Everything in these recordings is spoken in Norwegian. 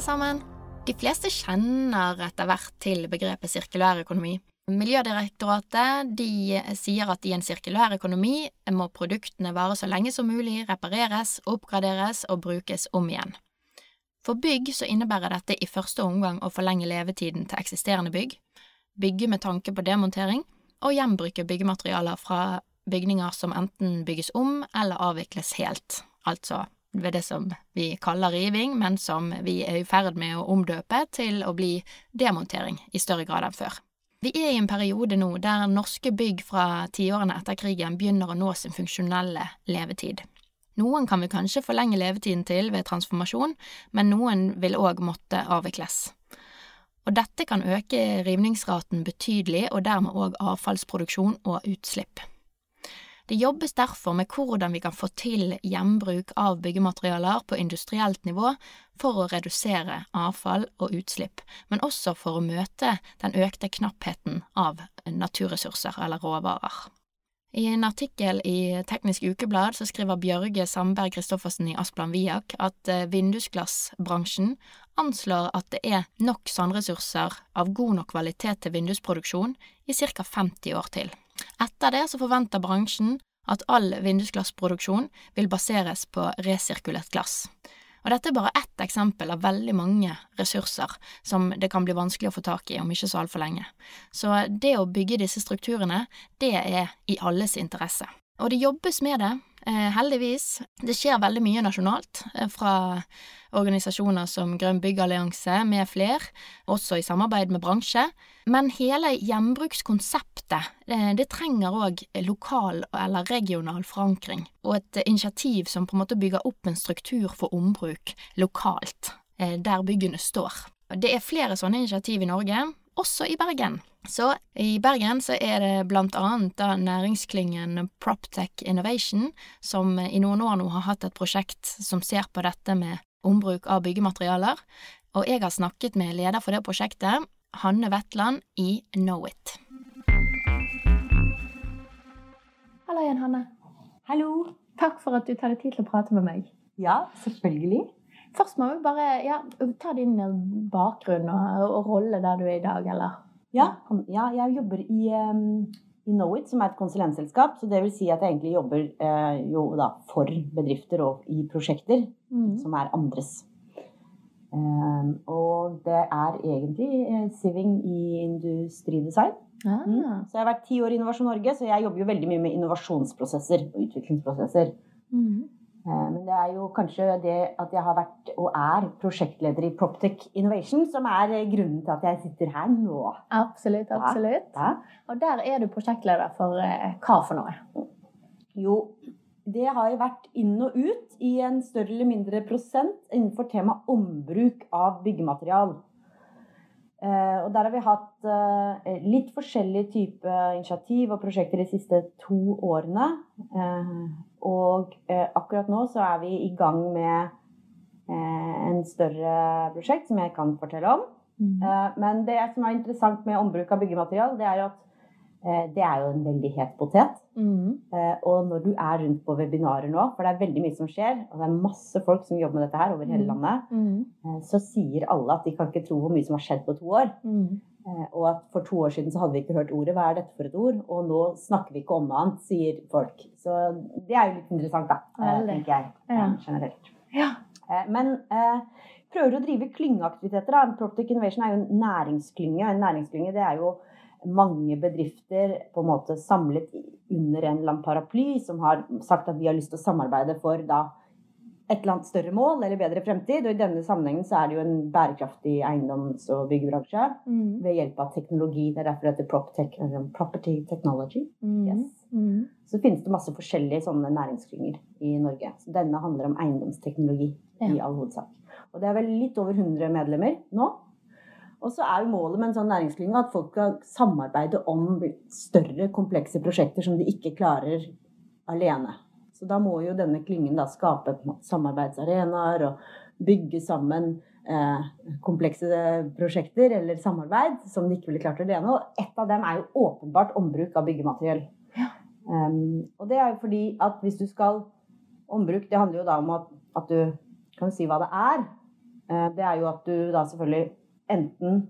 Sammen. De fleste kjenner etter hvert til begrepet sirkulær økonomi. Miljødirektoratet de sier at i en sirkulær økonomi må produktene vare så lenge som mulig, repareres, oppgraderes og brukes om igjen. For bygg så innebærer dette i første omgang å forlenge levetiden til eksisterende bygg, bygge med tanke på demontering, og gjenbruke byggematerialer fra bygninger som enten bygges om eller avvikles helt, altså ved det som vi kaller riving, men som vi er i ferd med å omdøpe til å bli demontering i større grad enn før. Vi er i en periode nå der norske bygg fra tiårene etter krigen begynner å nå sin funksjonelle levetid. Noen kan vi kanskje forlenge levetiden til ved transformasjon, men noen vil òg måtte avvikles. Og dette kan øke rivningsraten betydelig, og dermed òg avfallsproduksjon og utslipp. Det jobbes derfor med hvordan vi kan få til gjenbruk av byggematerialer på industrielt nivå for å redusere avfall og utslipp, men også for å møte den økte knappheten av naturressurser eller råvarer. I en artikkel i Teknisk Ukeblad så skriver Bjørge Sandberg Christoffersen i Asplan Viak at eh, vindusglassbransjen anslår at det er nok sandressurser av god nok kvalitet til vindusproduksjon i ca. 50 år til. Etter det så forventer bransjen at all vindusglassproduksjon vil baseres på resirkulert glass. Og dette er bare ett eksempel av veldig mange ressurser som det kan bli vanskelig å få tak i om ikke så altfor lenge. Så det å bygge disse strukturene, det er i alles interesse. Og det jobbes med det, eh, heldigvis. Det skjer veldig mye nasjonalt, eh, fra organisasjoner som Grønn byggallianse med fler, også i samarbeid med bransje. Men hele gjenbrukskonseptet, det, det trenger òg lokal eller regional forankring, og et initiativ som på en måte bygger opp en struktur for ombruk lokalt, eh, der byggene står. Det er flere sånne initiativ i Norge, også i Bergen. Så i Bergen så er det blant annet da næringsklyngen Proptech Innovation, som i noen år nå har hatt et prosjekt som ser på dette med ombruk av byggematerialer, og jeg har snakket med leder for det prosjektet, Hanne Wetland i Knowit. Hallo igjen, Hanne. Hallo. Takk for at du tar deg tid til å prate med meg. Ja, selvfølgelig. Først må vi bare ja, ta din bakgrunn og, og, rolle der du er i dag, eller? Ja, ja jeg jobber i, um, i Knowit, som er et konsulentselskap. Så det vil si at jeg egentlig jobber uh, jo da for bedrifter og i prosjekter mm. som er andres. Um, og det er egentlig uh, siving i industridesign. Ah. Mm. Så jeg har vært ti år i Innovasjon Norge, så jeg jobber jo veldig mye med innovasjonsprosesser og utviklingsprosesser. Mm. Uh, men det er jo kanskje det at jeg har vært og er prosjektleder i Proptech Innovation som er grunnen til at jeg sitter her nå. Absolutt, absolutt. Ja. Ja. Og der er du prosjektleder for uh, hva for noe? Jo, det har vært inn og ut i en større eller mindre prosent innenfor temaet ombruk av byggematerial. Eh, og der har vi hatt eh, litt forskjellige typer initiativ og prosjekter de siste to årene. Eh, og akkurat nå så er vi i gang med en større prosjekt som jeg kan fortelle om. Mm. Men det som er interessant med ombruk av byggemateriale, det er jo at Eh, det er jo en veldig het potet. Mm. Eh, og når du er rundt på webinarer nå, for det er veldig mye som skjer, og det er masse folk som jobber med dette her over hele mm. landet, mm. så sier alle at de kan ikke tro hvor mye som har skjedd på to år. Mm. Og at for to år siden så hadde vi ikke hørt ordet 'hva er dette for et ord', og nå snakker vi ikke om annet, sier folk. Så det er jo litt interessant, da, tenker jeg ja. generelt. Ja. Men eh, prøver å drive klyngeaktiviteter. da. Proptic Innovation er jo en næringsklynge. En næringsklynge det er jo mange bedrifter på en måte samlet under en eller annen paraply som har sagt at vi har lyst til å samarbeide for da et eller annet større mål eller bedre fremtid. Og i denne sammenhengen så er det jo en bærekraftig eiendoms- og byggebransje Mm. ved hjelp av teknologi. Det er derfor det heter PropTech, property technology. Mm. Yes. Mm. Så finnes det masse forskjellige sånne næringsklynger i Norge. Så denne handler om eiendomsteknologi i all hovedsak. Og det er vel litt over 100 medlemmer nå. Og så er jo målet med en sånn næringsklynge at folk skal samarbeide om større, komplekse prosjekter som de ikke klarer alene. Så da må jo denne klyngen da skape samarbeidsarenaer og bygge sammen eh, komplekse prosjekter eller samarbeid som de ikke ville klart alene. Og ett av dem er jo åpenbart ombruk av byggemateriell. Um, og det er jo fordi at hvis du skal Ombruk, det handler jo da om at, at du kan si hva det er. Eh, det er jo at du da selvfølgelig enten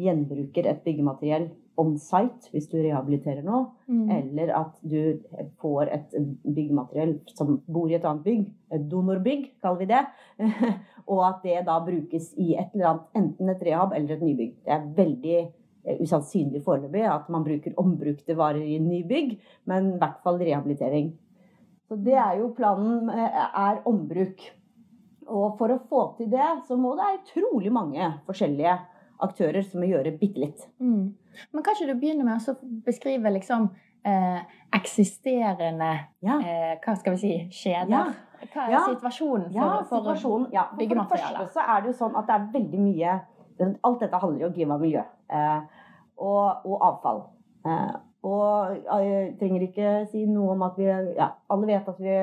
gjenbruker et byggemateriell on site hvis du rehabiliterer noe, Mm. eller at du får et byggemateriell som bor i et annet bygg, et donorbygg kaller vi det, og at det da brukes i et eller annet, enten et rehab eller et nybygg. Det er veldig eh, usannsynlig foreløpig at man bruker ombrukte varer i nybygg, men i hvert fall rehabilitering. Så det er jo planen, eh, er ombruk. Og for å få til det, så må det være utrolig mange forskjellige aktører som må gjøre bitte litt. Mm. Men kan ikke du begynne med å beskrive liksom eh, eksisterende Ja. eh, Hva skal vi si kjeder? Ja. Hva er Ja. situasjonen for, Ja, for situasjonen. For, for det første så er det jo sånn at det er veldig mye Alt dette handler jo om klima og miljø. Eh, og, og avfall. Eh, og jeg trenger ikke si noe om at vi Ja, alle vet at vi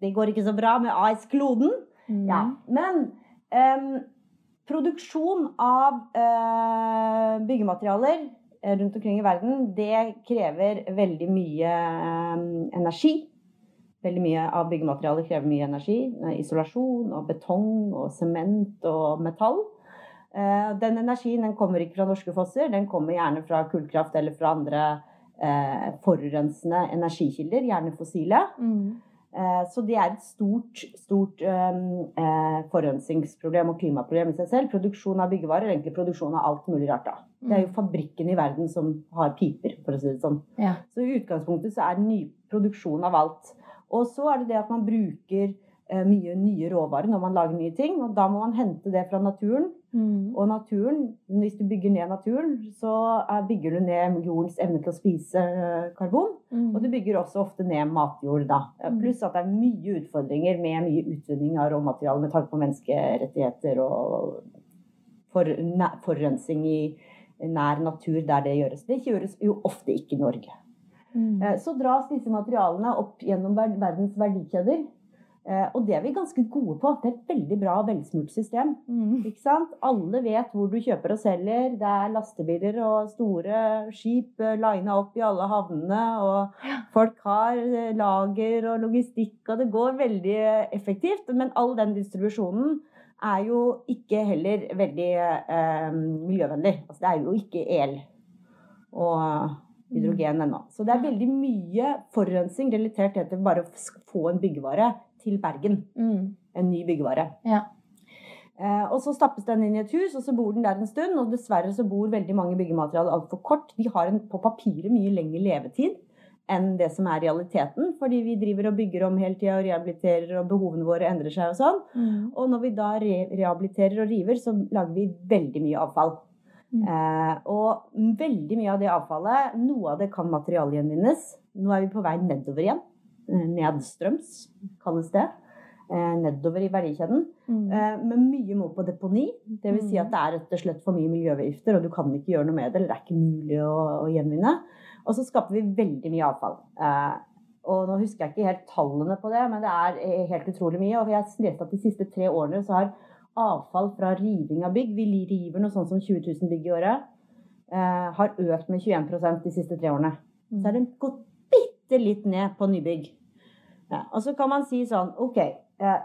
Det går ikke så bra med AS-kloden. Mm. Ja. Men em, produksjon av eh, byggematerialer eh, rundt omkring i verden, det krever veldig mye em, energi. Veldig mye av byggematerialer krever mye energi. Eh, Isolasjon og betong og sement og metall. Eh, Den energien den kommer ikke fra norske fosser, den kommer gjerne fra kullkraft eller fra andre eh, forurensende energikilder, gjerne fossile. Mm. Eh, Så det er et stort, stort um, eh, forurensningsproblem og klimaproblem i seg selv. Produksjon av byggevarer, egentlig produksjon av alt mulig rart. da. Det er jo fabrikken i verden som har piper, for å si det sånn. Ja. Så i utgangspunktet så er ny produksjon av alt. Og så er det det at man bruker eh, mye nye råvarer når man lager nye ting. Og da må man hente det fra naturen. Mm. Og naturen, hvis du bygger ned naturen, så bygger du ned jordens evne til å spise eh, karbon. Mm. Og du bygger også ofte ned matjord, da. Mm. Pluss at det er mye utfordringer med mye utvinning av råmateriale med tanke på menneskerettigheter og forurensning i nær natur der det gjøres. Det gjøres jo ofte ikke i Norge. Mm. Eh, Så dras disse materialene opp gjennom verdens verdikjeder. Eh, Og det er vi ganske gode på. Det er et veldig bra og velsmurt system. Mm. Alle vet hvor du kjøper og selger. Det er lastebiler og store skip eh, lina opp i alle havnene. Og folk har eh, lager og logistikk, og det går veldig effektivt. Men all den distribusjonen er jo ikke heller veldig eh, miljøvennlig. Altså, det er jo ikke el og hydrogen ennå. Så det er veldig mye forurensning relatert til bare å få en byggevare til Bergen. Mm. En ny byggevare. Ja. Eh, og så stappes den inn i et hus, og så bor den der en stund. Og dessverre så bor veldig mange byggematerialer altfor kort. De har en, på papiret mye lengre levetid enn det som er realiteten. Fordi vi driver og bygger om hele tida og rehabiliterer, og behovene våre endrer seg og sånn. Mm. Og når vi da re rehabiliterer og river, så lager vi veldig mye avfall. Mm. Eh, og veldig mye av det avfallet, noe av det kan materialgjenvinnes. Nå er vi på vei nedover igjen. Eh, Nedstrøms, kalles det. Eh, nedover i verdikjeden. Mm. Eh, Men mye må på deponi. Det vil si at det er rett og slett for mye miljøavgifter, og du kan ikke gjøre noe med det, eller det er ikke mulig å, å gjenvinne. Og så skaper vi veldig mye avfall. Og nå husker jeg ikke helt tallene på det, men det er helt utrolig mye. Og jeg har lest at de siste tre årene så har avfall fra riving av bygg, vi river noe sånt som 20 000 bygg i året, eh, har økt med 21% de siste tre årene. Så er det gått bitte litt ned på nybygg. Ja, og så kan man si sånn, ok, eh,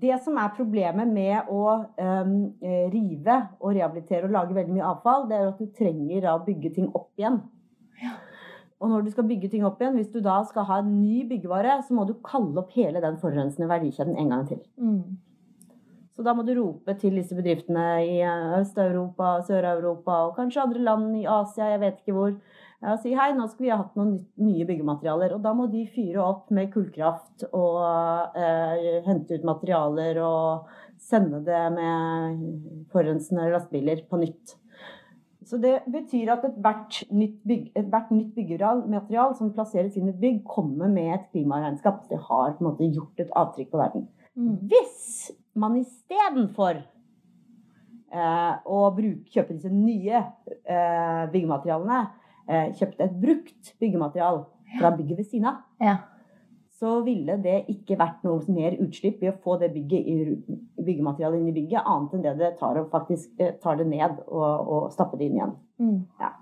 det som er problemet med å eh, rive og rehabilitere og lage veldig mye avfall, det er at du trenger å bygge ting opp igjen. Og når du skal bygge ting opp igjen, hvis du da skal ha en ny byggevare, så må du kalle opp hele den forurensende verdikjeden en gang til. Mm. Så da må du rope til disse bedriftene i eh, Øst-Europa, Sør-Europa og kanskje andre land i Asia, jeg vet ikke hvor. Ja, si hei, nå skal vi ha hatt noen nye byggematerialer. Og da må de fyre opp med kullkraft og eh, hente ut materialer og sende det med forurensende lastebiler på nytt. Så det betyr at ethvert nytt, bygg, et nytt byggematerial som plasseres inn i et bygg, kommer med et klimaregnskap. Det har på en måte gjort et avtrykk på verden. Mm. Hvis man istedenfor eh, å bruke, kjøpe disse nye eh, byggematerialene, kjøpte et brukt byggematerial fra bygget ved siden av, ja så ville det ikke vært noe mer utslipp i å få det byggematerialet inn i bygget, annet enn det det tar å faktisk eh, tar det ned og, og stappe det inn igjen. Mm. Ja.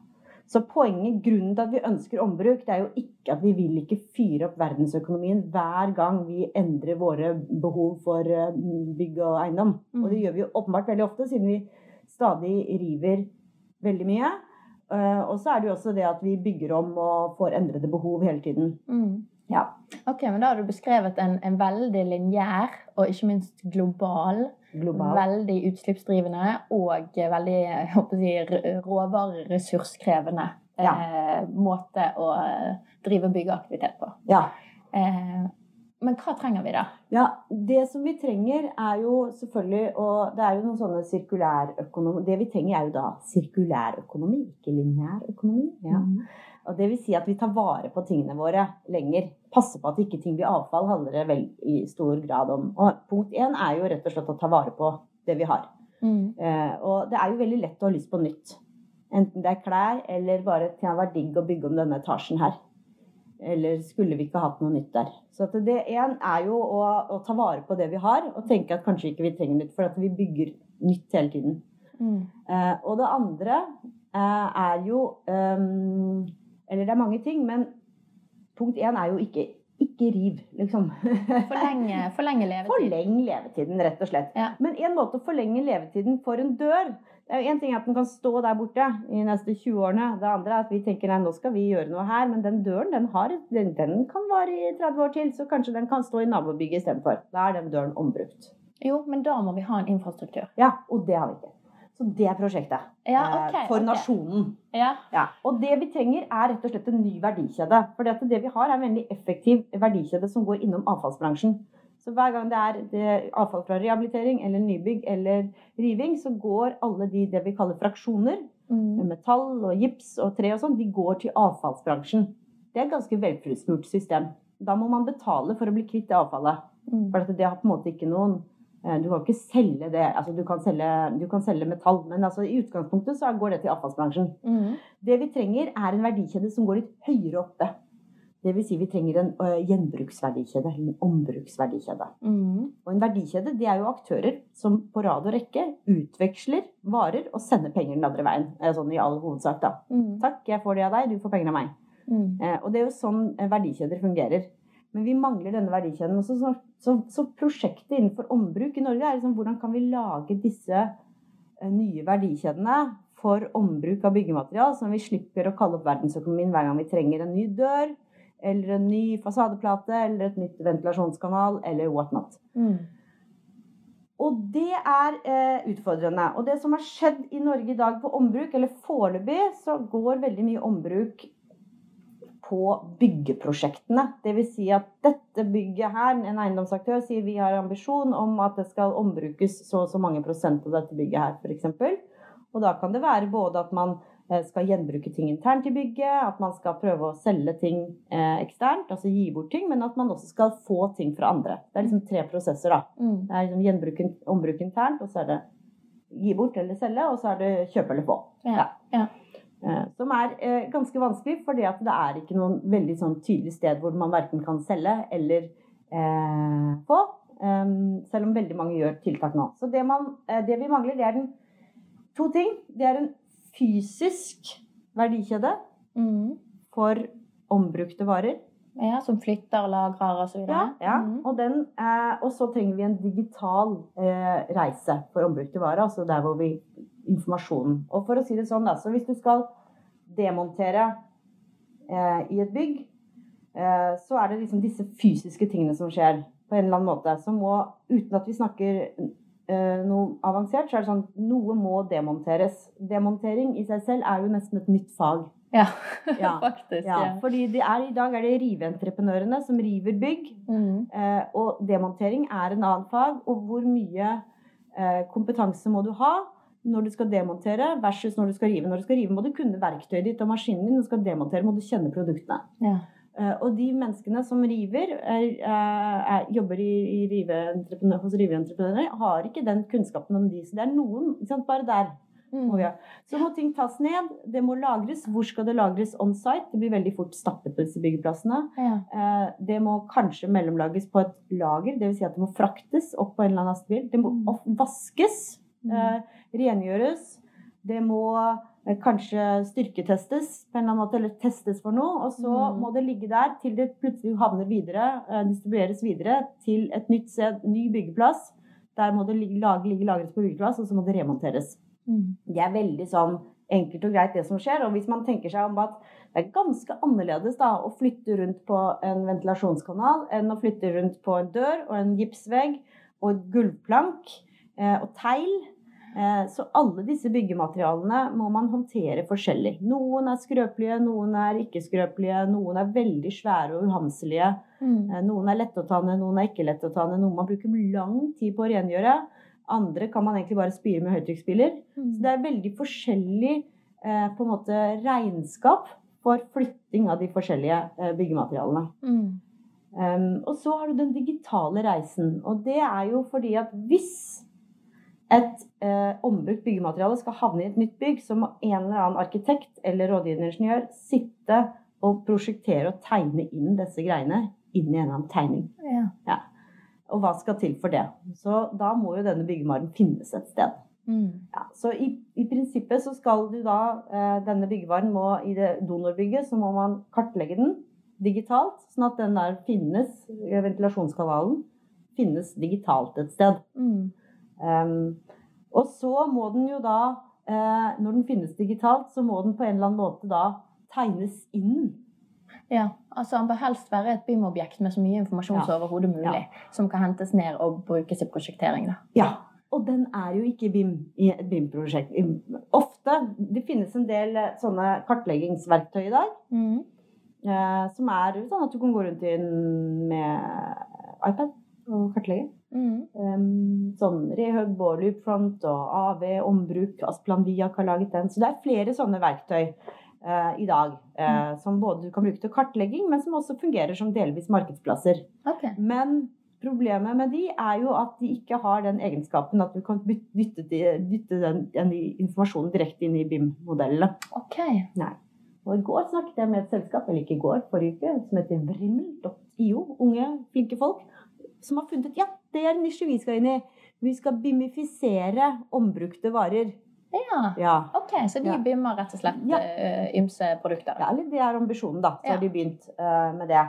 Så poenget, grunnen til at vi ønsker ombruk, det er jo ikke at vi vil ikke fyre opp verdensøkonomien hver gang vi endrer våre behov for eh, bygg og eiendom. Mm. Og det gjør vi jo åpenbart veldig ofte, siden vi stadig river veldig mye. Eh, og så er det jo også det at vi bygger om og får endrede behov hele tiden. Mm. Ja. Ok, men Da har du beskrevet en, en veldig lineær og ikke minst global, global. veldig utslippsdrivende og veldig si, råvareressurskrevende ja. eh, måte å drive byggeaktivitet på. Ja. Eh, men hva trenger vi da? Ja, Det som vi trenger, er jo selvfølgelig Og det er jo noen sånne sirkulærøkonomi Det vi trenger, er jo da sirkulærøkonomi, ikke lineærøkonomi. Ja. Mm. Og det vil si at vi tar vare på tingene våre lenger. Passer på at ikke ting blir avfall, handler det vel i stor grad om. Og punkt én er jo rett og slett å ta vare på det vi har. Mm. Eh, og det er jo veldig lett å ha lyst på nytt. Enten det er klær eller bare det vært digg å bygge om denne etasjen her. Eller skulle vi ikke hatt noe nytt der. Så det én er jo å, å, ta vare på det vi har, og tenke at kanskje ikke vi trenger nytt, for at vi bygger nytt hele tiden. Mm. Eh, og det andre eh, er jo um, eller det er mange ting, men punkt én er jo ikke ikke riv, liksom. Forlenge, forlenge levetiden. Forleng levetiden, rett og slett. Ja. Men en måte å forlenge levetiden for en dør det er jo En ting er at den kan stå der borte i neste 20 årene. Det andre er at vi tenker nei, nå skal vi gjøre noe her. Men den døren den, har, den, den kan vare i 30 år til, så kanskje den kan stå i nabobygget istedenfor. Da er den døren ombrukt. Jo, men da må vi ha en infrastruktur. Ja, og det har vi ikke. Så det er prosjektet. Ja, eh, okay, for okay. nasjonen. Ja. Ja. Og det vi trenger, er rett og slett en ny verdikjede. For det vi har, er en veldig effektiv verdikjede som går innom avfallsbransjen. Så hver gang det er det avfall fra rehabilitering eller nybygg eller riving, så går alle de det vi kaller fraksjoner, mm. metall og gips og tre og sånn, de går til avfallsbransjen. Det er et ganske velfrusmurt system. Da må man betale for å bli kvitt det avfallet. Mm. For det har på en måte ikke noen du kan ikke selge det. Altså, du, kan selge, du, kan selge, metall, men altså, i utgangspunktet så går det til avfallsbransjen. Mm. Det vi trenger, er en verdikjede som går litt høyere oppe. Det vil si vi trenger en uh, gjenbruksverdikjede, eller en ombruksverdikjede. Mm. Og en verdikjede det er jo aktører som på rad og rekke utveksler varer og sender penger den andre veien. Sånn i all hovedsak, da. Mm. Takk, jeg får det av deg, du får penger av meg. Uh, og det er jo sånn verdikjeder fungerer. Men vi mangler denne verdikjeden. Så, så, så, så, prosjektet innenfor ombruk i Norge er liksom hvordan kan vi lage disse eh, nye verdikjedene for ombruk av byggematerial, så vi slipper å kalle opp verdensøkonomien hver gang vi trenger en ny dør, eller en ny fasadeplate, eller et nytt ventilasjonskanal, eller whatnot. Mm. Og det er eh, utfordrende. Og det som har skjedd i Norge i dag på ombruk, eller foreløpig, så går veldig mye ombruk på byggeprosjektene. Dvs. Si at dette bygget her, en eiendomsaktør sier vi har ambisjon om at det skal ombrukes så og så mange prosent av dette bygget her, f.eks. Og da kan det være både at man eh, skal gjenbruke ting internt i bygget, at man skal prøve å selge ting eh, eksternt, altså gi bort ting, men at man også skal få ting fra andre. Det er liksom tre prosesser, da. Mm. Det er liksom gjenbruk, ombruk internt, og så er det gi bort eller selge, og så er det kjøpe eller få. Ja. ja. Eh, som er eh, ganske vanskelig, fordi det er ikke noen veldig sånn tydelig sted hvor man verken kan selge eller eh, få. Um, selv om veldig mange gjør tiltak nå. Så det, man, eh, det vi mangler, det er den, to ting. Det er en fysisk verdikjede mm. for ombrukte varer. Ja, Som flytter, lagrer osv. Ja, ja. Mm. Og, den, eh, og så trenger vi en digital eh, reise for ombrukte varer. Altså der hvor vi informasjonen. Og for å si det sånn, da, så hvis du skal demontere eh, i et bygg, eh, så er det liksom disse fysiske tingene som skjer på en eller annen måte. Så må, uten at vi snakker eh, noe avansert, så er det sånn noe må demonteres. Demontering i seg selv er jo nesten et nytt fag. Ja, Ja, faktisk. Ja, Ja. fordi det er, i dag er det riveentreprenørene som river bygg. Mm. Eh, og demontering er en annen fag. Og hvor mye eh, kompetanse må du ha når du skal demontere versus når du skal rive. Når du skal rive, må du kunne verktøyet ditt og maskinen din. Når du skal demontere, må du kjenne produktene. Ja. Uh, og de menneskene som river, er, er, er, jobber i, i rive hos riveentreprenører, har ikke den kunnskapen om de. Så det er noen sant, bare der. Ha. Så må ting tas ned, det må lagres. Hvor skal det lagres on site? Det blir veldig fort stappet på disse byggeplassene. Ja. Eh, Det må kanskje mellomlages på et lager, dvs. Si at det må fraktes opp på en eller annen lastebil. Det må Mm. vaskes, Mm. eh, rengjøres. Det må eh, kanskje styrketestes på en eller annen måte, eller testes for noe. Og så Mm. må det ligge der til det plutselig havner videre, eh, distribueres videre til et nytt sted, ny byggeplass. Der må det ligge, ligge lagres på byggeplass, og så må det remonteres. Mm. Det er veldig sånn enkelt og greit det som skjer. Og hvis man tenker seg om at det er ganske annerledes da, å flytte rundt på en ventilasjonskanal enn å flytte rundt på en dør og en gipsvegg og gulvplank eh, og teil. Eh, så alle disse byggematerialene må man håndtere forskjellig. Noen er skrøpelige, noen er ikke skrøpelige, noen er veldig svære og uhanselige. Mm. Eh, Noen er lette å ta ned, noen er ikke lette å ta ned. Noen man bruker lang tid på å rengjøre. Andre kan man egentlig bare spire med høytrykksspyler. Så Mm. det er veldig forskjellig eh, på en måte regnskap for flytting av de forskjellige byggematerialene. Mm. Um, og så har du den digitale reisen. Og det er jo fordi at hvis et eh, ombrukt byggemateriale skal havne i et nytt bygg, så må en eller annen arkitekt eller rådgivende ingeniør sitte og prosjektere og tegne inn disse greiene inn i en eller annen tegning. Ja. Og hva skal til for det? Så da må jo denne byggemaren finnes et sted. Mm. Ja, så i, i prinsippet så skal du da eh, Denne byggevaren må i det donorbygget så må man kartlegge den digitalt, sånn at den der finnes, ventilasjonskanalen, finnes digitalt et sted. Mm. Um, og så må den jo da, eh, når den finnes digitalt, så må den på en eller annen måte da tegnes inn. Ja, altså Han bør helst være et BIM-objekt med så mye informasjon Ja. som overhodet mulig, som kan hentes ned og brukes i prosjektering. da. Ja, og den er jo ikke BIM i et BIM-prosjekt. Ofte, det finnes en del eh, sånne kartleggingsverktøy i dag, Mm. eh, som er sånn at du kan gå rundt inn med iPad og kartlegge. Mm. Um, sånn Rehug og Front og AV, ombruk, Asplan Viak har laget den. Så det er flere sånne verktøy uh, i dag eh, som både du kan bruke til kartlegging, men som også fungerer som delvis markedsplasser. Okay. Men problemet med de er jo at de ikke har den egenskapen at du kan dytte, de- dytte den, den informasjonen direkte inn i BIM-modellene. Ok. Og i går snakket jeg med et selskap, eller ikke i går, forrige uke, som heter Vrimmel.io. Unge, flinke folk. Som har funnet ja, det er en nisje vi skal inn i. Vi skal bimifisere ombrukte varer. Ja. Ja. Ok, Så de Ja. bimmer rett og slett Ja. eh, ymse produkter? ja eller det er ambisjonen, da. Så Ja. har de begynt uh, med det.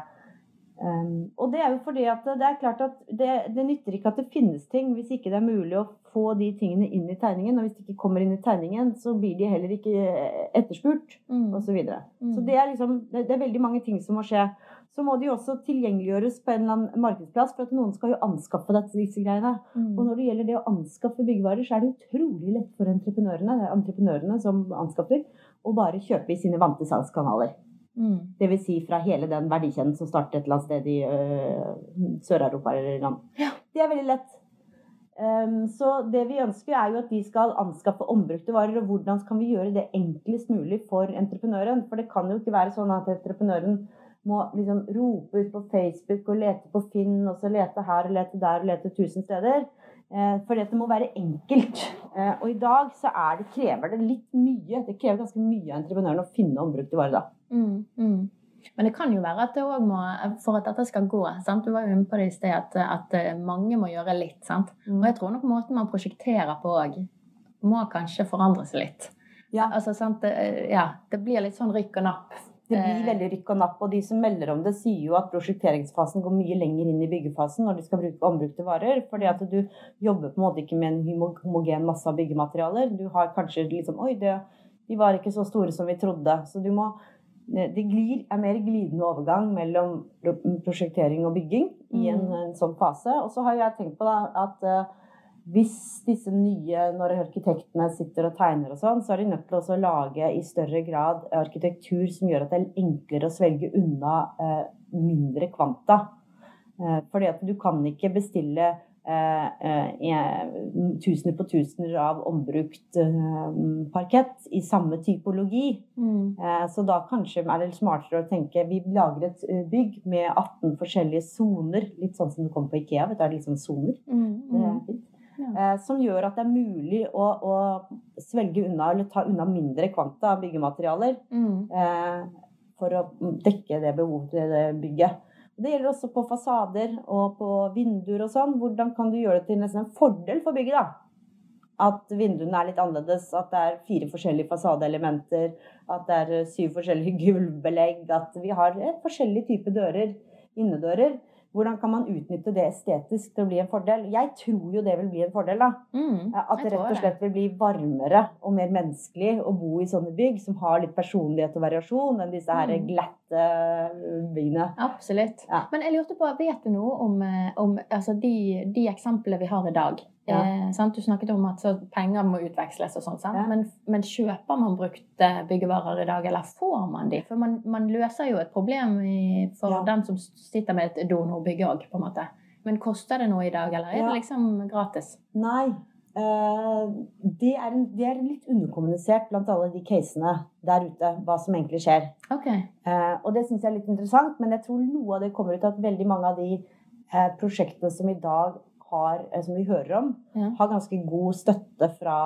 Um, og det er jo fordi at det er klart at det, det nytter ikke at det finnes ting hvis ikke det er mulig å få de tingene inn i tegningen. Og hvis de ikke kommer inn i tegningen, så blir de heller ikke eh, etterspurt, Mm. osv. Så, videre. Mm. så det er liksom det, det er veldig mange ting som må skje. Så må de også tilgjengeliggjøres på en eller annen markedsplass, for at noen skal jo anskaffe dette, disse greiene. Mm. Og når det gjelder det å anskaffe byggevarer, så er det utrolig lett for entreprenørene, det er entreprenørene som anskaffer, å bare kjøpe i sine vante salgskanaler. Mm. Det vil si fra hele den verdikjeden som starter et eller annet sted i øh, Sør-Europa eller land. Ja. Det er veldig lett. Um, så det vi ønsker er jo at de skal anskaffe ombrukte varer, og hvordan kan vi gjøre det enklest mulig for entreprenøren? For det kan jo ikke være sånn at entreprenøren må liksom rope ut på Facebook og lete på Finn, og så lete her og lete der og lete tusen steder. Eh, for dette må være enkelt. Eh, og i dag så er det, krever det litt mye. Det krever ganske mye av entreprenøren å finne ombrukte varer, da. Mm, mm. Men det kan jo være at det òg må For at dette skal gå sant? Du var jo inne på det i sted, at, at eh, mange må gjøre litt. sant? Og jeg tror nok måten man prosjekterer på òg, må kanskje forandre seg litt. Ja. Altså, sant? Ja, det blir litt sånn rykk og napp. Det blir Eh. veldig rykk og napp, og de som melder om det, sier jo at prosjekteringsfasen går mye lenger inn i byggefasen når de skal bruke ombrukte varer. Fordi at du jobber på en måte ikke med en homogen masse av byggematerialer. Du har kanskje liksom Oi, det, de var ikke så store som vi trodde. Så du må Det glir, er mer glidende overgang mellom prosjektering og bygging i en, Mm. en sånn fase. Og så har jeg tenkt på da at eh, hvis disse nye, når arkitektene sitter og tegner og sånn, så er de nødt til også å lage i større grad arkitektur som gjør at det er enklere å svelge unna eh, mindre kvanta. Eh, fordi at du kan ikke bestille eh, eh, tusener på tusener av ombrukt eh, parkett i samme typologi. Mm. Eh, Så da kanskje er det smartere å tenke vi lager et bygg med 18 forskjellige soner. Litt sånn som det kommer på Ikea. vet du, er det litt sånn soner. Mm. Det er Mm. fint. Ja. Eh, Som gjør at det er mulig å, å svelge unna eller ta unna mindre kvanta av byggematerialer Mm. eh, for å dekke det behovet til det bygget. Det gjelder også på fasader og på vinduer og sånn. Hvordan kan du gjøre det til nesten en fordel for bygget, da? At vinduene er litt annerledes, at det er fire forskjellige fasadeelementer, at det er syv forskjellige gulvbelegg, at vi har eh, forskjellige typer dører, innedører. Hvordan kan man utnytte det estetisk til å bli en fordel? Jeg tror jo det vil bli en fordel, da. Mm. At det rett og slett vil bli varmere og mer menneskelig å bo i sånne bygg som har litt personlighet og variasjon, enn disse her Mm. Glatte byggene. Absolutt. Ja. Men jeg lurte på, vet du noe om, eh, om altså de, de eksemplene vi har i dag? Ja. Eh, sant? Du snakket om at så penger må utveksles og sånn, sant? Ja. Men, men kjøper man brukte byggevarer i dag, eller får man de? For man, man løser jo et problem i, for den som sitter med et donorbygg òg, på en måte. Men koster det noe i dag, eller er det liksom gratis? Nei. Eh, det, er en, det er litt underkommunisert blant alle de casene der ute, hva som egentlig skjer. Okay. Eh, og det syns jeg er litt interessant, men jeg tror noe av det kommer ut at veldig mange av de eh, prosjektene som i dag har, som vi hører om, Ja. har ganske god støtte fra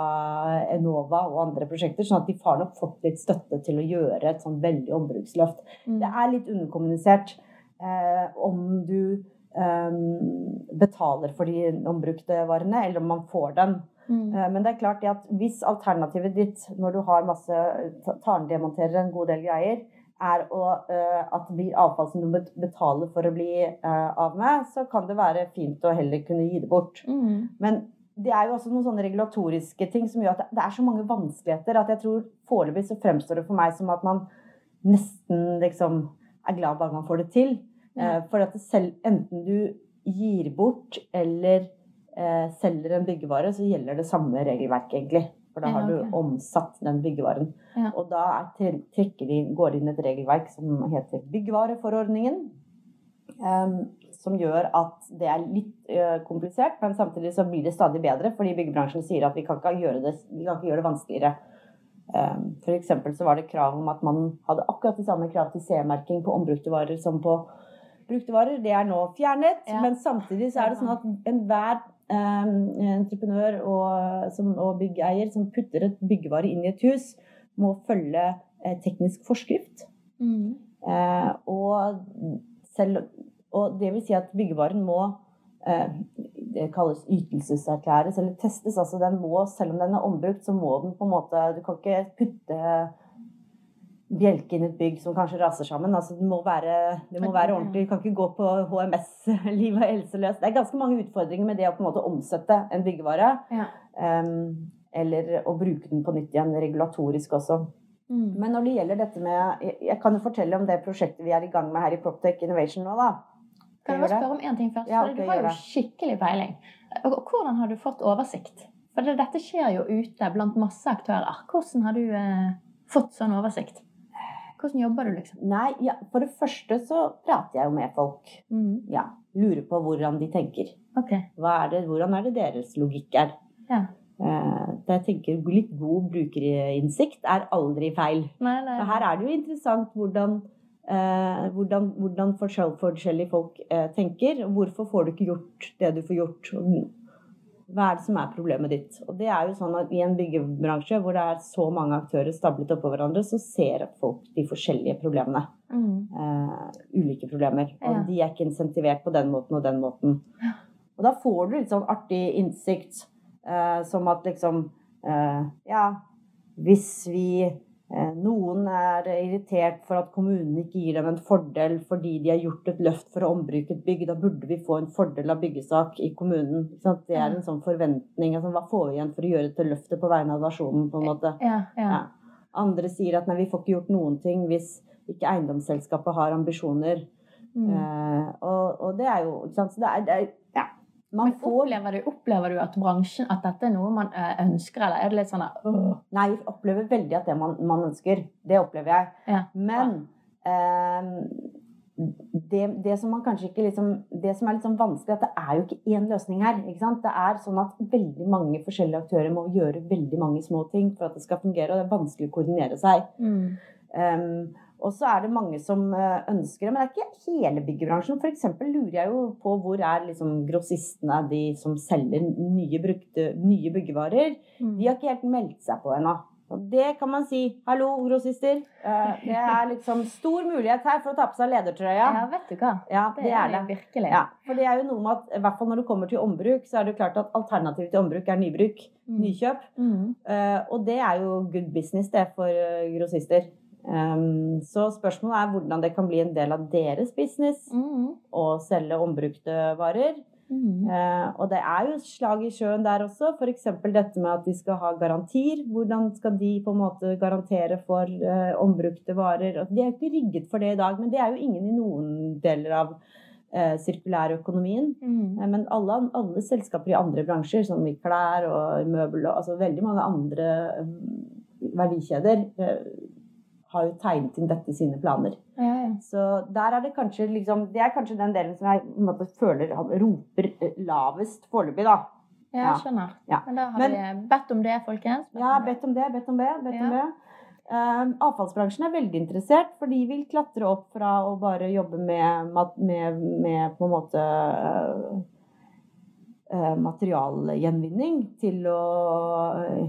Enova og andre prosjekter, sånn at de har nok fått litt støtte til å gjøre et sånn veldig ombruksløft. Mm. Det er litt underkommunisert eh, om du betaler for de ombrukte varene, eller om man får den. Mm. Eh, Men det er klart at hvis alternativet ditt når du har masse tarndemonterer en god del greier, er å, eh, at det blir avfall som du betaler for å bli eh, av med, så kan det være fint å heller kunne gi det bort. Mm. Men det er jo også noen sånne regulatoriske ting som gjør at det er så mange vanskeligheter at jeg tror foreløpig så fremstår det for meg som at man nesten liksom er glad bare man får det til. Eh, For at selv, enten du gir bort eller eh, selger en byggevare, så gjelder det samme regelverket, egentlig. For da Ja, har du omsatt den byggevaren. Ja. Og da er, de, går det inn et regelverk som heter byggvareforordningen. Um, som gjør at det er litt uh, komplisert, men samtidig så blir det stadig bedre, fordi byggebransjen sier at vi kan ikke gjøre det, vi kan ikke gjøre det vanskeligere. Um, for eksempel så var det krav om at man hadde akkurat de samme krav til C-merking på ombrukte varer som på brukte varer. Det er nå fjernet, Ja. men samtidig så er det sånn at enhver eh, entreprenør og, som, og byggeier som putter et byggevare inn i et hus, må følge eh, teknisk forskrift. Mm. Eh, og, selv, og det vil si at byggevaren må eh, det kalles ytelseserklæres eller testes. altså den må, Selv om den er ombrukt, så må den på en måte Du kan ikke putte bjelke inn i et bygg som kanskje raser sammen. altså Det må være, det må være ordentlig. Du kan ikke gå på HMS-livet helseløst. Det er ganske mange utfordringer med det å på en måte omsette en byggevare. Ja. Um, eller å bruke den på nytt igjen regulatorisk også. Mm. Men når det gjelder dette med Jeg kan jo fortelle om det prosjektet vi er i gang med her i Proptech Innovation nå, da. Kan jeg bare spørre om én ting først? Ja, du har jo skikkelig peiling. Hvordan har du fått oversikt? For dette skjer jo ute blant masse aktører. Hvordan har du eh, fått sånn oversikt? Hvordan jobber du, liksom? Nei, ja, for det første så prater jeg jo med folk. Mm. Ja, Lurer på hvordan de tenker. Ok. Hva er det, hvordan er det deres logikk er? Ja. Eh, jeg tenker Litt god brukerinnsikt er aldri feil. Nei, nei. Så her er det jo interessant hvordan, eh, hvordan, hvordan forskjellige folk eh, tenker. Hvorfor får du ikke gjort det du får gjort? Hva er det som er problemet ditt? Og det er jo sånn at I en byggebransje hvor det er så mange aktører stablet oppå hverandre, så ser folk de forskjellige problemene. Mm. Uh, ulike problemer. Og de er ikke insentivert på den måten og den måten. Og da får du litt sånn artig innsikt, uh, som at liksom uh, Ja, hvis vi Noen er irritert for at kommunen ikke gir dem en fordel fordi de har gjort et løft for å ombruke et bygg. Da burde vi få en fordel av byggesak i kommunen. Det er en sånn forventning. Altså, hva får vi igjen for å gjøre dette løftet på vegne av nasjonen? på en måte? Ja, ja. Ja. Andre sier at nei, vi får ikke gjort noen ting hvis ikke eiendomsselskapet har ambisjoner. Mm. Eh, og, og det er jo ikke sant? Så det er, det er, ja. Man Men opplever du, opplever du at bransjen at dette er noe man eh, ønsker, eller er det litt sånn at «Åh». Nei, jeg opplever veldig at det man, man ønsker. Det opplever jeg. Ja. Men eh, det, det som man kanskje ikke liksom Det som er litt sånn vanskelig, at det er jo ikke én løsning her. ikke sant? Det er sånn at veldig mange forskjellige aktører må gjøre veldig mange små ting for at det skal fungere, og det er vanskelig å koordinere seg. Mm. Um, og så er det mange som eh, ønsker det, men det er ikke hele byggebransjen. Eksempel lurer jeg jo på hvor er liksom grossistene, de som selger nye, brukte, nye byggevarer. Mm. De har ikke helt meldt seg på ennå. Og det kan man si. Hallo, grossister. Eh, Det er liksom stor mulighet her for å ta på seg ledertrøya. Ja, vet du hva. Ja, Det, det er det. virkelig. Ja, for det er jo noe med at i hvert fall når det kommer til ombruk, så er det klart at alternativet til ombruk er nybruk. Mm. Nykjøp. Mm. Eh, og det er jo good business, det, for grossister. Um, så spørsmålet er hvordan det kan bli en del av deres business Mm. å selge ombrukte varer. Mm. Uh, og det er jo slag i sjøen der også. F.eks. dette med at de skal ha garantier. Hvordan skal de på en måte garantere for uh, ombrukte varer? De er jo ikke rigget for det i dag, men det er jo ingen i noen deler av uh, sirkulærøkonomien. Mm. Men alle, alle selskaper i andre bransjer, som i klær og møbel og altså veldig mange andre eh, verdikjeder, har jo tegnet inn dette i sine planer. Ja, ja. Så der er det kanskje liksom Det er kanskje den delen som jeg på en måte, føler roper eh, lavest foreløpig, da. Ja, jeg skjønner. Ja. Men da har Men- vi bedt om det, folkens. Bedt Ja, bedt om det, bedt om det. bedt om det. Um, avfallsbransjen er veldig interessert, for de vil klatre opp fra å bare jobbe med, med, med på en måte uh, materialgjenvinning til å uh,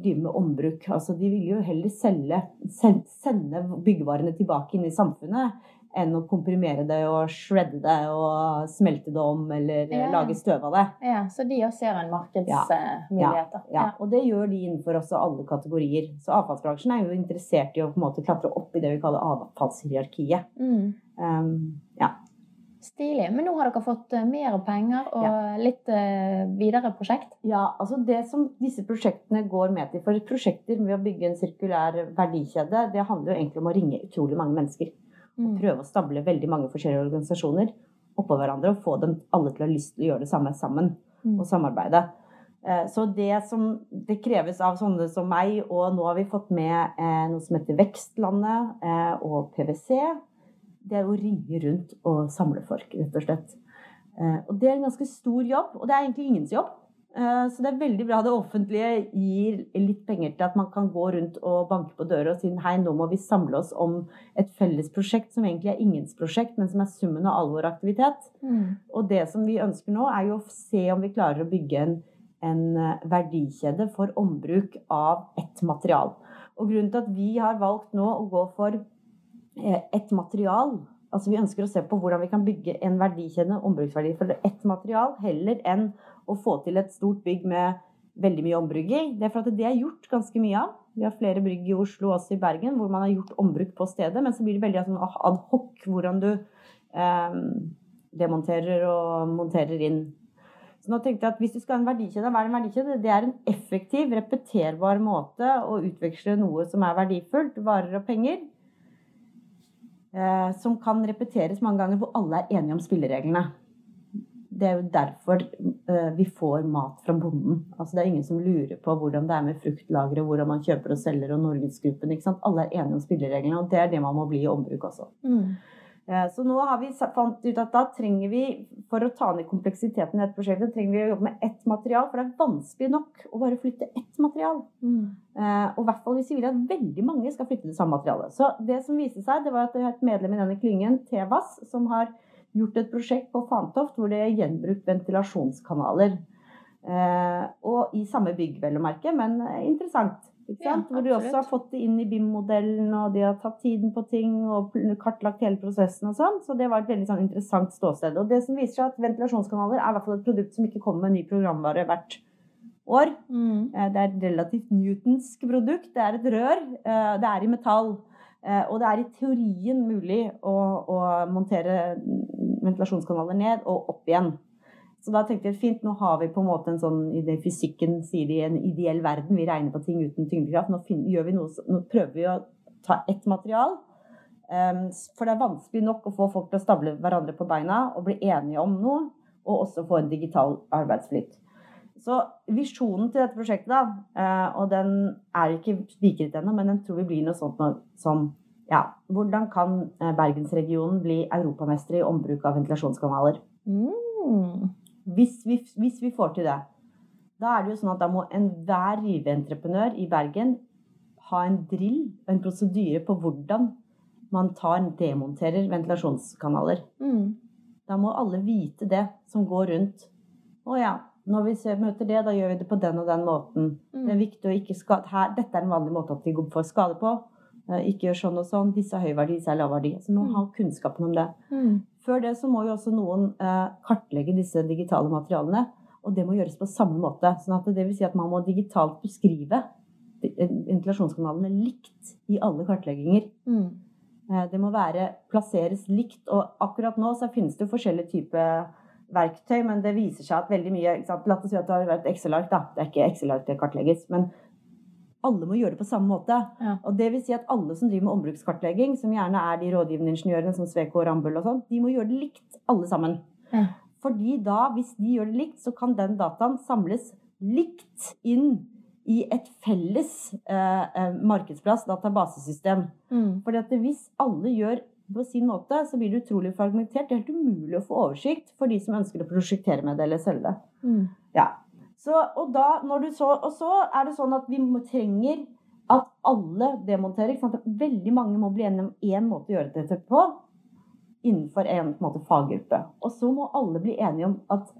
drive med ombruk. Altså, de vil jo heller selge, sende byggevarene tilbake inn i samfunnet enn å komprimere det og shredde det og smelte det om eller uh, Ja. lage støv av det. Ja, så de også ser en markedsmuligheter. Ja, og det gjør de innenfor også alle kategorier. Så avfallsbransjen er jo interessert i å på en måte klatre opp i det vi kaller avfallshierarkiet. Mm. Um, ja. Stilig. Men nå har dere fått eh, mer penger og litt eh, videre prosjekt. ja, altså det som disse prosjektene går med til For prosjekter med å bygge en sirkulær verdikjede, det handler jo egentlig om å ringe utrolig mange mennesker. Og Prøve å stable veldig mange forskjellige organisasjoner oppå hverandre og få dem alle til å ha lyst til å gjøre det samme sammen. Mm. og samarbeide. Eh, Så det som det kreves av sånne som meg, og nå har vi fått med noe som heter Vekstlandet og PwC, det er å ringe rundt og samle folk, rett og slett. Eh, Og det er en ganske stor jobb, og det er egentlig ingens jobb. Eh, Så det er veldig bra det offentlige gir litt penger til at man kan gå rundt og banke på døra og si hei, nå må vi samle oss om et felles prosjekt som egentlig er ingens prosjekt, men som er summen av all vår aktivitet. Mm. Og det som vi ønsker nå, er jo å se om vi klarer å bygge en, en eh, verdikjede for ombruk av ett material. Og grunnen til at vi har valgt nå å gå for eh, ett material Altså vi ønsker å se på hvordan vi kan bygge en verdikjede, ombruksverdi for ett material, heller enn å få til et stort bygg med veldig mye ombrygging. Det er for at det er gjort ganske mye av. Vi har flere brygg i Oslo og også i Bergen hvor man har gjort ombruk på stedet, men så blir det veldig sånn ad hoc hvordan du eh, demonterer og monterer inn. Så nå tenkte jeg at Hvis du skal ha en verdikjede, hva er en verdikjede? Det er en effektiv, repeterbar måte å utveksle noe som er verdifullt, varer og penger, som kan repeteres mange ganger, hvor alle er enige om spillereglene. Det er jo derfor eh, vi får mat fra bonden. Altså Det er ingen som lurer på hvordan det er med fruktlagre, hvordan man kjøper og selger, og Norgesgruppen. Alle er enige om spillereglene, og det er det man må bli i ombruk også. Mm. Eh, Så nå har vi fant ut at da trenger vi, for å ta ned kompleksiteten i dette prosjektet, trenger vi å jobbe med ett material. For det er vanskelig nok å bare flytte ett material. Mm. Eh, Og i hvert fall hvis vi vil at veldig mange skal flytte det samme materialet. Så det som viste seg, det var at det er et medlem i denne klyngen, Tevas, som har gjort et prosjekt på Fantoft hvor det er gjenbrukt ventilasjonskanaler. Eh, Og i samme bygg, vel å merke, men interessant. Ja. Hvor de også har fått det inn i BIM-modellen, og de har tatt tiden på ting og kartlagt hele prosessen og sånn. Så det var et veldig sånn interessant ståsted. Og det som viser seg at ventilasjonskanaler er i hvert fall et produkt som ikke kommer med ny programvare hvert år. Mm. Eh, Det er et relativt newtonsk produkt. Det er et rør. eh, Det er i metall. eh, Og det er i teorien mulig å, å montere ventilasjonskanaler ned og opp igjen. Så da tenkte jeg fint, nå har vi på en måte en sånn i det fysikken sier de, en ideell verden. Vi regner på ting uten tyngdekraft. Nå, finner, vi noe, nå prøver vi å ta ett material. Um, For det er vanskelig nok å få folk til å stable hverandre på beina og bli enige om noe. og også få en digital arbeidsflyt. Så visjonen til dette prosjektet, da, uh, og den er ikke spikret ennå, men den tror vi blir noe sånt som ja, hvordan kan eh, Bergensregionen bli europamester i ombruk av ventilasjonskanaler? Mm. Hvis, vi, hvis, vi, får til det. Da er det jo sånn at da må enhver riveentreprenør i Bergen ha en drill, en prosedyre på hvordan man tar, demonterer ventilasjonskanaler. Mm. Da må alle vite det som går rundt. Å ja, når vi møter det, da gjør vi det på den og den måten. Mm. Det er viktig å ikke skade her, Dette er en vanlig måte at vi får skade på. Eh, ikke gjør sånn og sånn. Disse er høy verdi, disse er lav verdi. Så man mm. ha kunnskapen om det. Før det så må jo også noen eh, kartlegge disse digitale materialene. Og det må gjøres på samme måte. sånn at det vil si at man må digitalt beskrive ventilasjonskanalene likt i alle kartlegginger. Mm. Eh, det må være, plasseres likt. Og akkurat nå så finnes det jo forskjellige typer verktøy, men det viser seg at veldig mye La oss si at det har vært Excel-ark, da. Det er ikke Excel-ark det kartlegges. Men alle må gjøre det på samme måte. Ja. Og det vil si at alle som driver med ombrukskartlegging, som gjerne er de rådgivende ingeniørene som Sveko og Rambøll og sånn, de må gjøre det likt, alle sammen. Ja. Fordi da, hvis de gjør det likt, så kan den dataen samles likt inn i et felles eh, eh markedsplass, databasesystem. Mm. Fordi at hvis alle gjør på sin måte, så blir det utrolig fragmentert. Det er helt umulig å få oversikt for de som ønsker å prosjektere med det eller selge det. Mm. Ja. Så, og, da, så, og, så, er det sånn at vi trenger at alle demonterer. Veldig mange må bli enige om én måte å gjøre dette på innenfor en måte, faggruppe. Og så må alle bli enige om at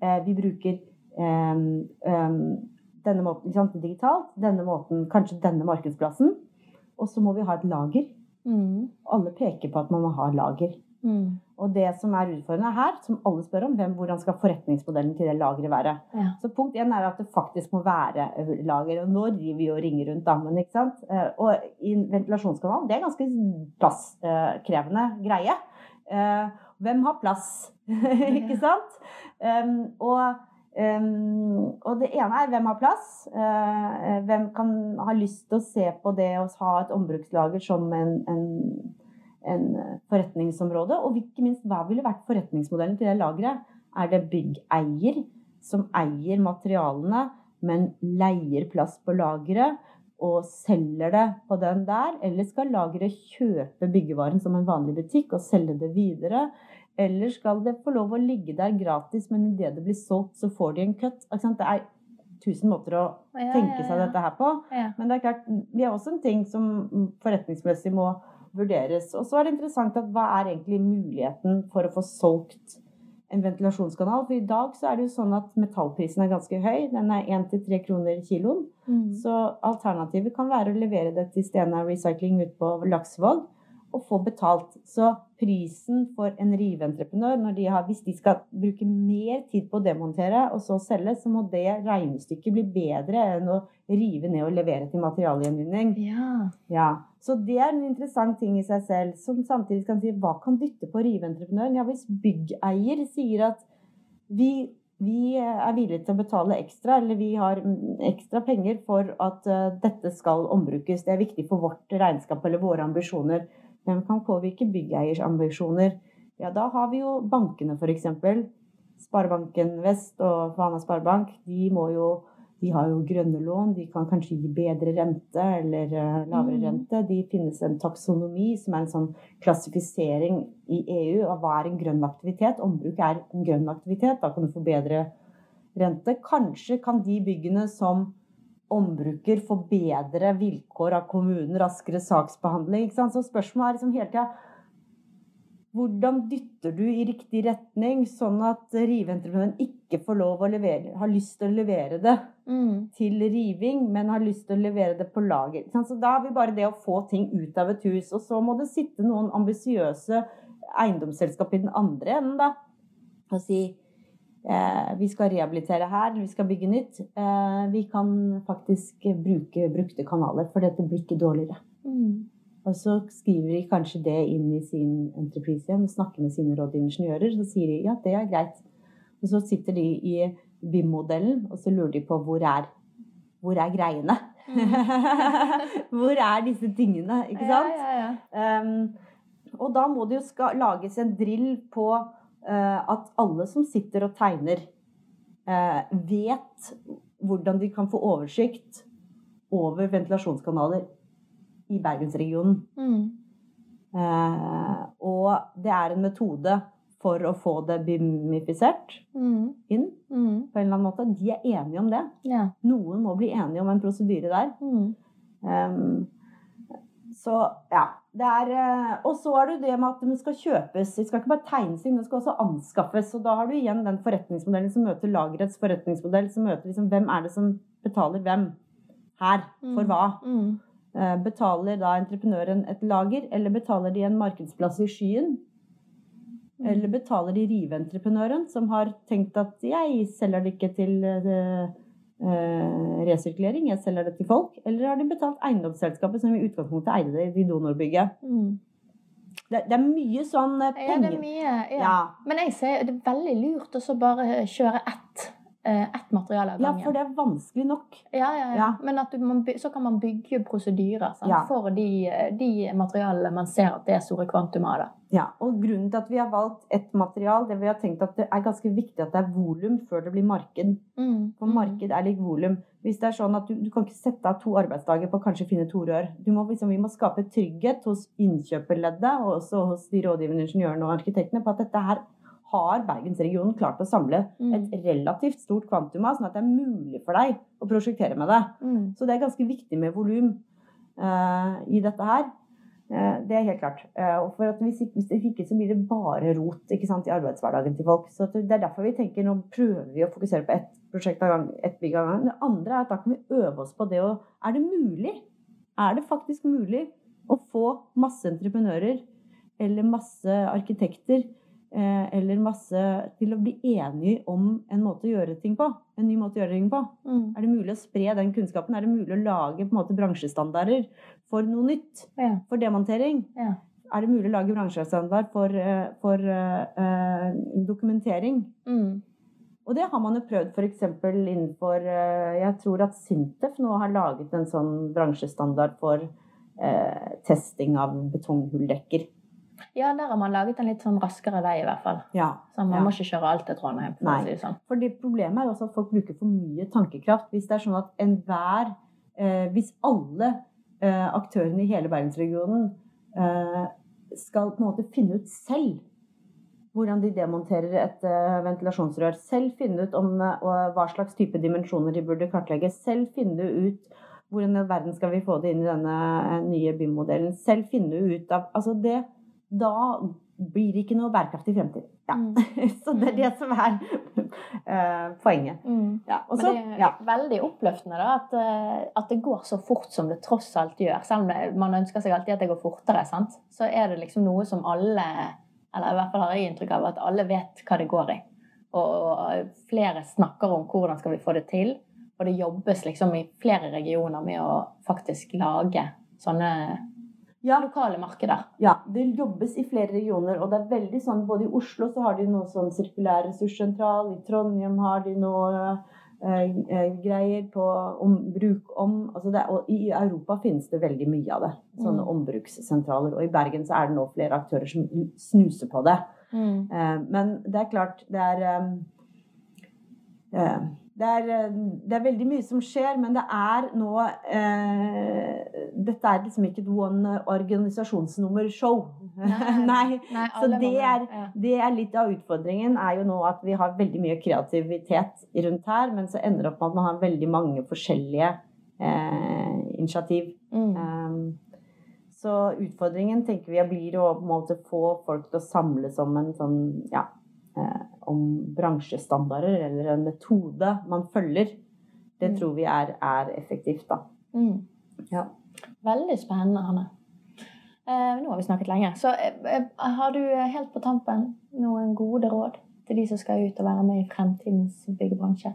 eh, vi bruker eh, eh, denne måten sant, digitalt, denne måten, kanskje denne markedsplassen. Og så må vi ha et lager Mm. Alle peker på at man må ha lager. Mm. Og det som er utfordrende her, som alle spør om, hvem, hvordan skal forretningsmodellen til det lageret være? Ja. Så punkt én er at det faktisk må være lager. Og nå driver vi og ringer rundt dammen, ikke sant. Eh, og i ventilasjonskanalen, det er ganske plasskrevende greie. Eh, hvem har plass? ikke sant? Og Um, og det ene er hvem har plass. Hvem kan ha lyst til å se på det å ha et ombrukslager som en, en, en, forretningsområde? Og ikke minst, hva ville vært forretningsmodellen til det lageret? Er det byggeier som eier materialene, men leier plass på lageret og selger det på den der? Eller skal lageret kjøpe byggevaren som en vanlig butikk og selge det videre? Eller skal det få lov å ligge der gratis, men idet det blir solgt, så får de en cut? Det er tusen måter å tenke seg dette her på. Men det er klart, det er også en ting som forretningsmessig må vurderes. Og så er det interessant at hva er egentlig muligheten for å få solgt en ventilasjonskanal? For i dag så er det jo sånn at metallprisen er ganske høy. Den er 1-3 kroner kiloen. Mm. Så alternativet kan være å levere det til Stena Recycling ute på Laksevåg og få betalt. Så prisen for en riveentreprenør, de hvis de skal bruke mer tid på å demontere og så selge, så må det regnestykket bli bedre enn å rive ned og levere til materialgjenvinning. Ja. ja. Så det er en interessant ting i seg selv, som samtidig kan si hva kan dytte på riveentreprenøren? Ja, hvis byggeier sier at vi vi er villige til å betale ekstra, eller vi har ekstra penger for at uh, dette skal ombrukes. Det er viktig for vårt regnskap eller våre ambisjoner. Hvem kan påvirke byggeiers ambisjoner? Ja, da har vi jo bankene, f.eks. Sparebanken Vest og Fana Sparebank. De, jo, de har jo grønne lån. De kan kanskje gi bedre rente eller uh, lavere mm. rente. De finnes en taksonomi, som er en sånn klassifisering i EU av hva er en grønn aktivitet. Ombruk er en grønn aktivitet. Da kan du få bedre rente. Kanskje kan de byggene som ombruker får bedre vilkår av kommunen, raskere saksbehandling. Så spørsmålet er liksom hele tida hvordan dytter du i riktig retning, sånn at riveentreprenøren ikke får lov å levere, har lyst til å levere det mm. til riving, men har lyst til å levere det på lager. Så da har vi bare det å få ting ut av et hus. Og så må det sitte noen ambisiøse eiendomsselskap i den andre enden, da. Og si vi skal rehabilitere her, vi skal bygge nytt. Eh, vi kan faktisk bruke brukte kanaler, for dette blir ikke dårligere. Mm. Og så skriver de kanskje det inn i sin entreprise igjen og snakker med sine rådingeniører. Så sier de ja, det er greit. Og så sitter de i BIM-modellen og så lurer de på hvor er, hvor er greiene? Mm. hvor er disse tingene? Ikke sant? Ja, ja, ja. Um, og da må det jo lages en drill på eh, at alle som sitter og tegner, eh, vet hvordan de kan få oversikt over ventilasjonskanaler i bergensregionen. Mm. Eh, og det er en metode for å få det bimifisert Mm. inn Mm. på en eller annen måte. De er enige om det. Ja. Noen må bli enige om en prosedyre der. Ehm, så ja. Det eh, og så er det det med at de skal kjøpes. De skal ikke bare tegnes inn, de skal også anskaffes. Og da har du igjen den forretningsmodellen som møter lagerets forretningsmodell. Som møter liksom hvem er det som betaler hvem her, for hva. Mm. Mm. Betaler da entreprenøren et lager, eller betaler de en markedsplass i skyen? Mm. Eller betaler de riveentreprenøren, som har tenkt at jeg selger det ikke til eh, eh, resirkulering, jeg selger det til folk? Eller har de betalt eiendomsselskapet, som i utgangspunktet eide det i donorbygget? Mm. Det, det er mye sånn penger. Ja, det er mye. Ja. Ja. Men jeg ser det er veldig lurt å så bare kjøre ett, eh, ett materiale av gangen. ja, for det er vanskelig nok. Ja, ja, ja. Ja. Men du, så kan man bygge prosedyrer for de, de materialene man ser at det er store kvantum av. Ja, og grunnen til at vi har valgt ett material, det vi har tenkt at det er ganske viktig at det er volum før det blir marked. Mm. For marked er lik volum. Hvis det er sånn at du, du kan ikke sette av to arbeidsdager på å kanskje finne to rør. Du må, liksom, vi må skape trygghet hos innkjøperleddet og også hos de rådgivende ingeniørene og arkitektene på at dette her har Bergensregionen klart å samle Mm. et relativt stort kvantum av, sånn at det er mulig for deg å prosjektere med det. Mm. Så det er ganske viktig med volum uh, i dette her. Uh, det er helt klart. Uh, og for at hvis, ikke, hvis ikke så blir det bare rot sant, i arbeidshverdagen til folk. Så det er derfor vi tenker nå prøver vi å fokusere på ett prosjekt av gang, ett bygg av gangen. Det andre er at da kan vi øve oss på det å Er det mulig? Er det faktisk mulig å få masse entreprenører eller masse arkitekter eller masse til å bli enige om en måte å gjøre ting på? En ny måte å gjøre ting på? Mm. Er det mulig å spre den kunnskapen? Er det mulig å lage på en måte bransjestandarder for noe nytt? Ja. For demontering? Ja. Er det mulig å lage bransjestandard for, eh, for eh, eh, dokumentering? Mm. Og det har man jo prøvd f.eks. innenfor eh, Jeg tror at Sintef nå har laget en sånn bransjestandard for eh, testing av betonghulldekker. Ja, der har man laget en litt sånn raskere vei, i hvert fall. Ja. Så man Ja. må ikke kjøre alt til Trondheim. for Nei. si det sånn. For det problemet er jo også at folk bruker for mye tankekraft. Hvis det er sånn at enhver eh, Hvis alle eh, aktørene i hele bergensregionen eh, skal på en måte finne ut selv hvordan de demonterer et eh, ventilasjonsrør, selv finne ut om eh, hva slags type dimensjoner de burde kartlegge, selv finne ut hvordan i verden skal vi få det inn i denne eh, nye BIM-modellen, selv finne ut av Altså det Da blir det ikke noe bærekraftig fremtid. Ja. Mm. Så det er det som er uh, poenget. Mm. Ja, Også, Men det er ja. veldig oppløftende da, at, eh, at det går så fort som det tross alt gjør. Selv om man ønsker seg alltid at det går fortere, sant? så er det liksom noe som alle, eller i hvert fall har jeg inntrykk av, at alle vet hva det går i. Og flere snakker om hvordan skal vi få det til. Og det jobbes liksom i flere regioner med å faktisk lage sånne Ja, lokale markeder. ja, det jobbes i flere regioner, og det er veldig sånn Både i Oslo så har de noe sånn sirkulær ressurssentral, i Trondheim har de noe eh, eh, greier på om, bruk om altså det, Og i Europa finnes det veldig mye av det. Sånne Mm. ombrukssentraler. Og i Bergen så er det nå flere aktører som snuser på det. Mm. Eh, men det er klart, det er eh, eh, det er, eh, det er veldig mye som skjer, men det er nå eh, Dette er liksom ikke et one organisasjonsnummer-show. Nei. Nei, Så det er, det er litt av utfordringen, er jo nå at vi har veldig mye kreativitet rundt her, men så ender det opp med at man har veldig mange forskjellige eh, initiativ. Mm. Um, så utfordringen tenker vi blir å på en måte få folk til å samles om en sånn ja, om bransjestandarder eller en metode man følger. Det Mm. tror vi er, er effektivt, da. Mm. Ja. Veldig spennende, Hanne. Eh, nå har vi snakket lenge. Så eh, eh, har du eh, helt på tampen noen gode råd til de som skal ut og være med i fremtidens byggebransje?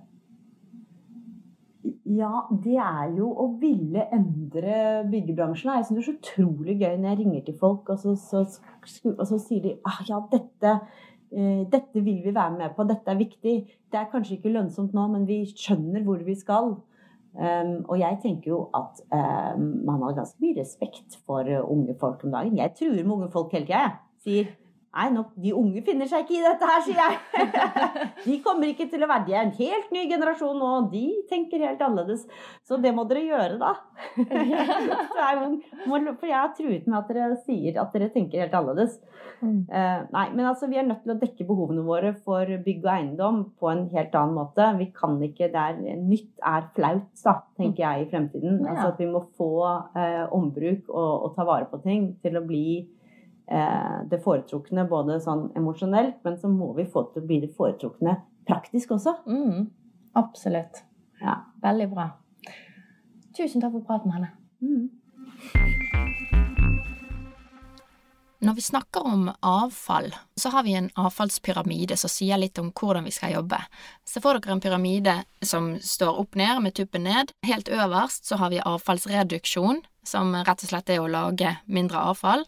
Ja, det er jo å ville endre byggebransjen. Jeg syns det er så utrolig gøy når jeg ringer til folk, og så, så, og så sier de ah, ja, dette, eh, dette vil vi være med på, dette er viktig. Det er kanskje ikke lønnsomt nå, men vi skjønner hvor vi skal. Um, og jeg tenker jo at um, man har ganske mye respekt for uh, unge folk om dagen. Jeg truer med unge folk hele tida, jeg. Sier Nei, nok, de unge finner seg ikke i dette her, sier jeg. De kommer ikke til å være De er en helt ny generasjon nå, de tenker helt annerledes. Så det må dere gjøre, da. For jeg har truet med at dere sier at dere tenker helt annerledes. Mm. Uh, nei, men altså, vi er nødt til å dekke behovene våre for bygg og eiendom på en helt annen måte. Vi kan ikke der Nytt er flaut, da, tenker jeg i fremtiden. Altså at vi må få eh, ombruk og, og, ta vare på ting til å bli Eh, det foretrukne både sånn emosjonelt, men så må vi få til å bli det foretrukne praktisk også. Mm, absolutt. Ja. Veldig bra. Tusen takk for praten, Hanne. Mm. Når vi snakker om avfall, så har vi en avfallspyramide som sier litt om hvordan vi skal jobbe. Se for dere en pyramide som står opp ned med tuppen ned. Helt øverst så har vi avfallsreduksjon, som rett og slett er å lage mindre avfall.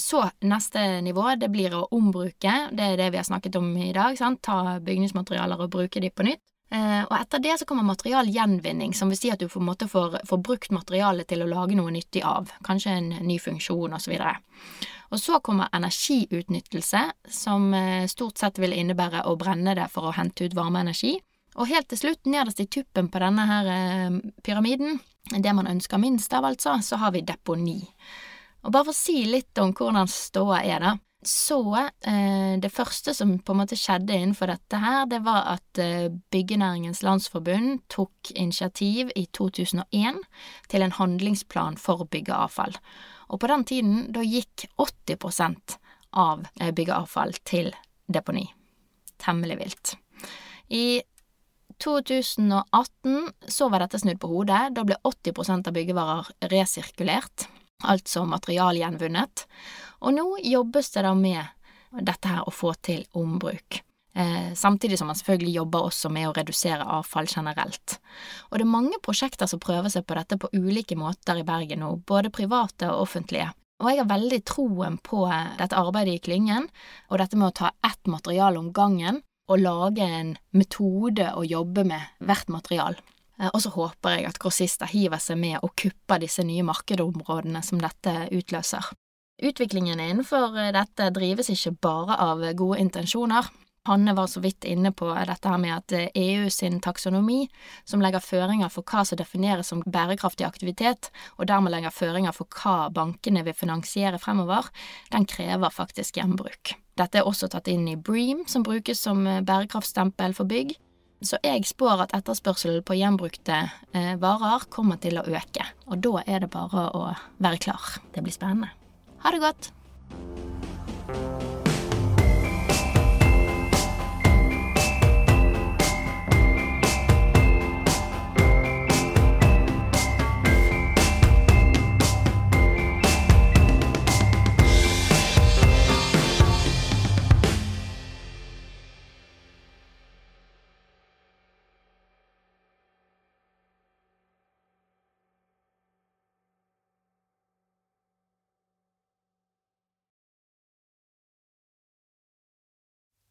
Så neste nivå, det blir å ombruke. Det er det vi har snakket om i dag. Sant? Ta bygningsmaterialer og bruke de på nytt. Eh, og etter det så kommer materialgjenvinning, som vil si at du på en måte får, får brukt materialet til å lage noe nyttig av. Kanskje en ny funksjon, osv. Og, og så kommer energiutnyttelse, som eh, stort sett vil innebære å brenne det for å hente ut varmeenergi. Og helt til slutt, nederst i tuppen på denne her eh, pyramiden, det man ønsker minst av, altså, så har vi deponi. Og bare for å si litt om hvordan ståa er, da. Så eh, det første som på en måte skjedde innenfor dette her, det var at eh, Byggenæringens Landsforbund tok initiativ i 2001 til en handlingsplan for byggeavfall. Og på den tiden, da gikk 80% av eh, byggeavfall til deponi. Temmelig vilt. I 2018 så var dette snudd på hodet. Da ble 80% av byggevarer resirkulert altså materialgjenvunnet. Og nå jobbes det da med dette her å få til ombruk. Eh, samtidig som man selvfølgelig jobber også med å redusere avfall generelt. Og det er mange prosjekter som prøver seg på dette på ulike måter i Bergen nå, både private og offentlige. Og jeg har veldig troen på dette arbeidet i klyngen, og dette med å ta ett materiale om gangen og lage en metode å jobbe med hvert material. Eh, og så håper jeg at grossister hiver seg med og kupper disse nye markedområdene som dette utløser. Utviklingen innenfor eh, dette drives ikke bare av gode intensjoner. Hanne var så vidt inne på dette her med at EU eh, e sin taksonomi, som legger føringer for hva som defineres som bærekraftig aktivitet, og dermed legger føringer for hva bankene vil finansiere fremover, den krever faktisk gjenbruk. Dette er også tatt inn i Bream, som brukes som bærekraftstempel for bygg, så jeg spår at etterspørselen på gjenbrukte eh, varer kommer til å øke. Og da er det bare å være klar. Det blir spennende. Ha det godt!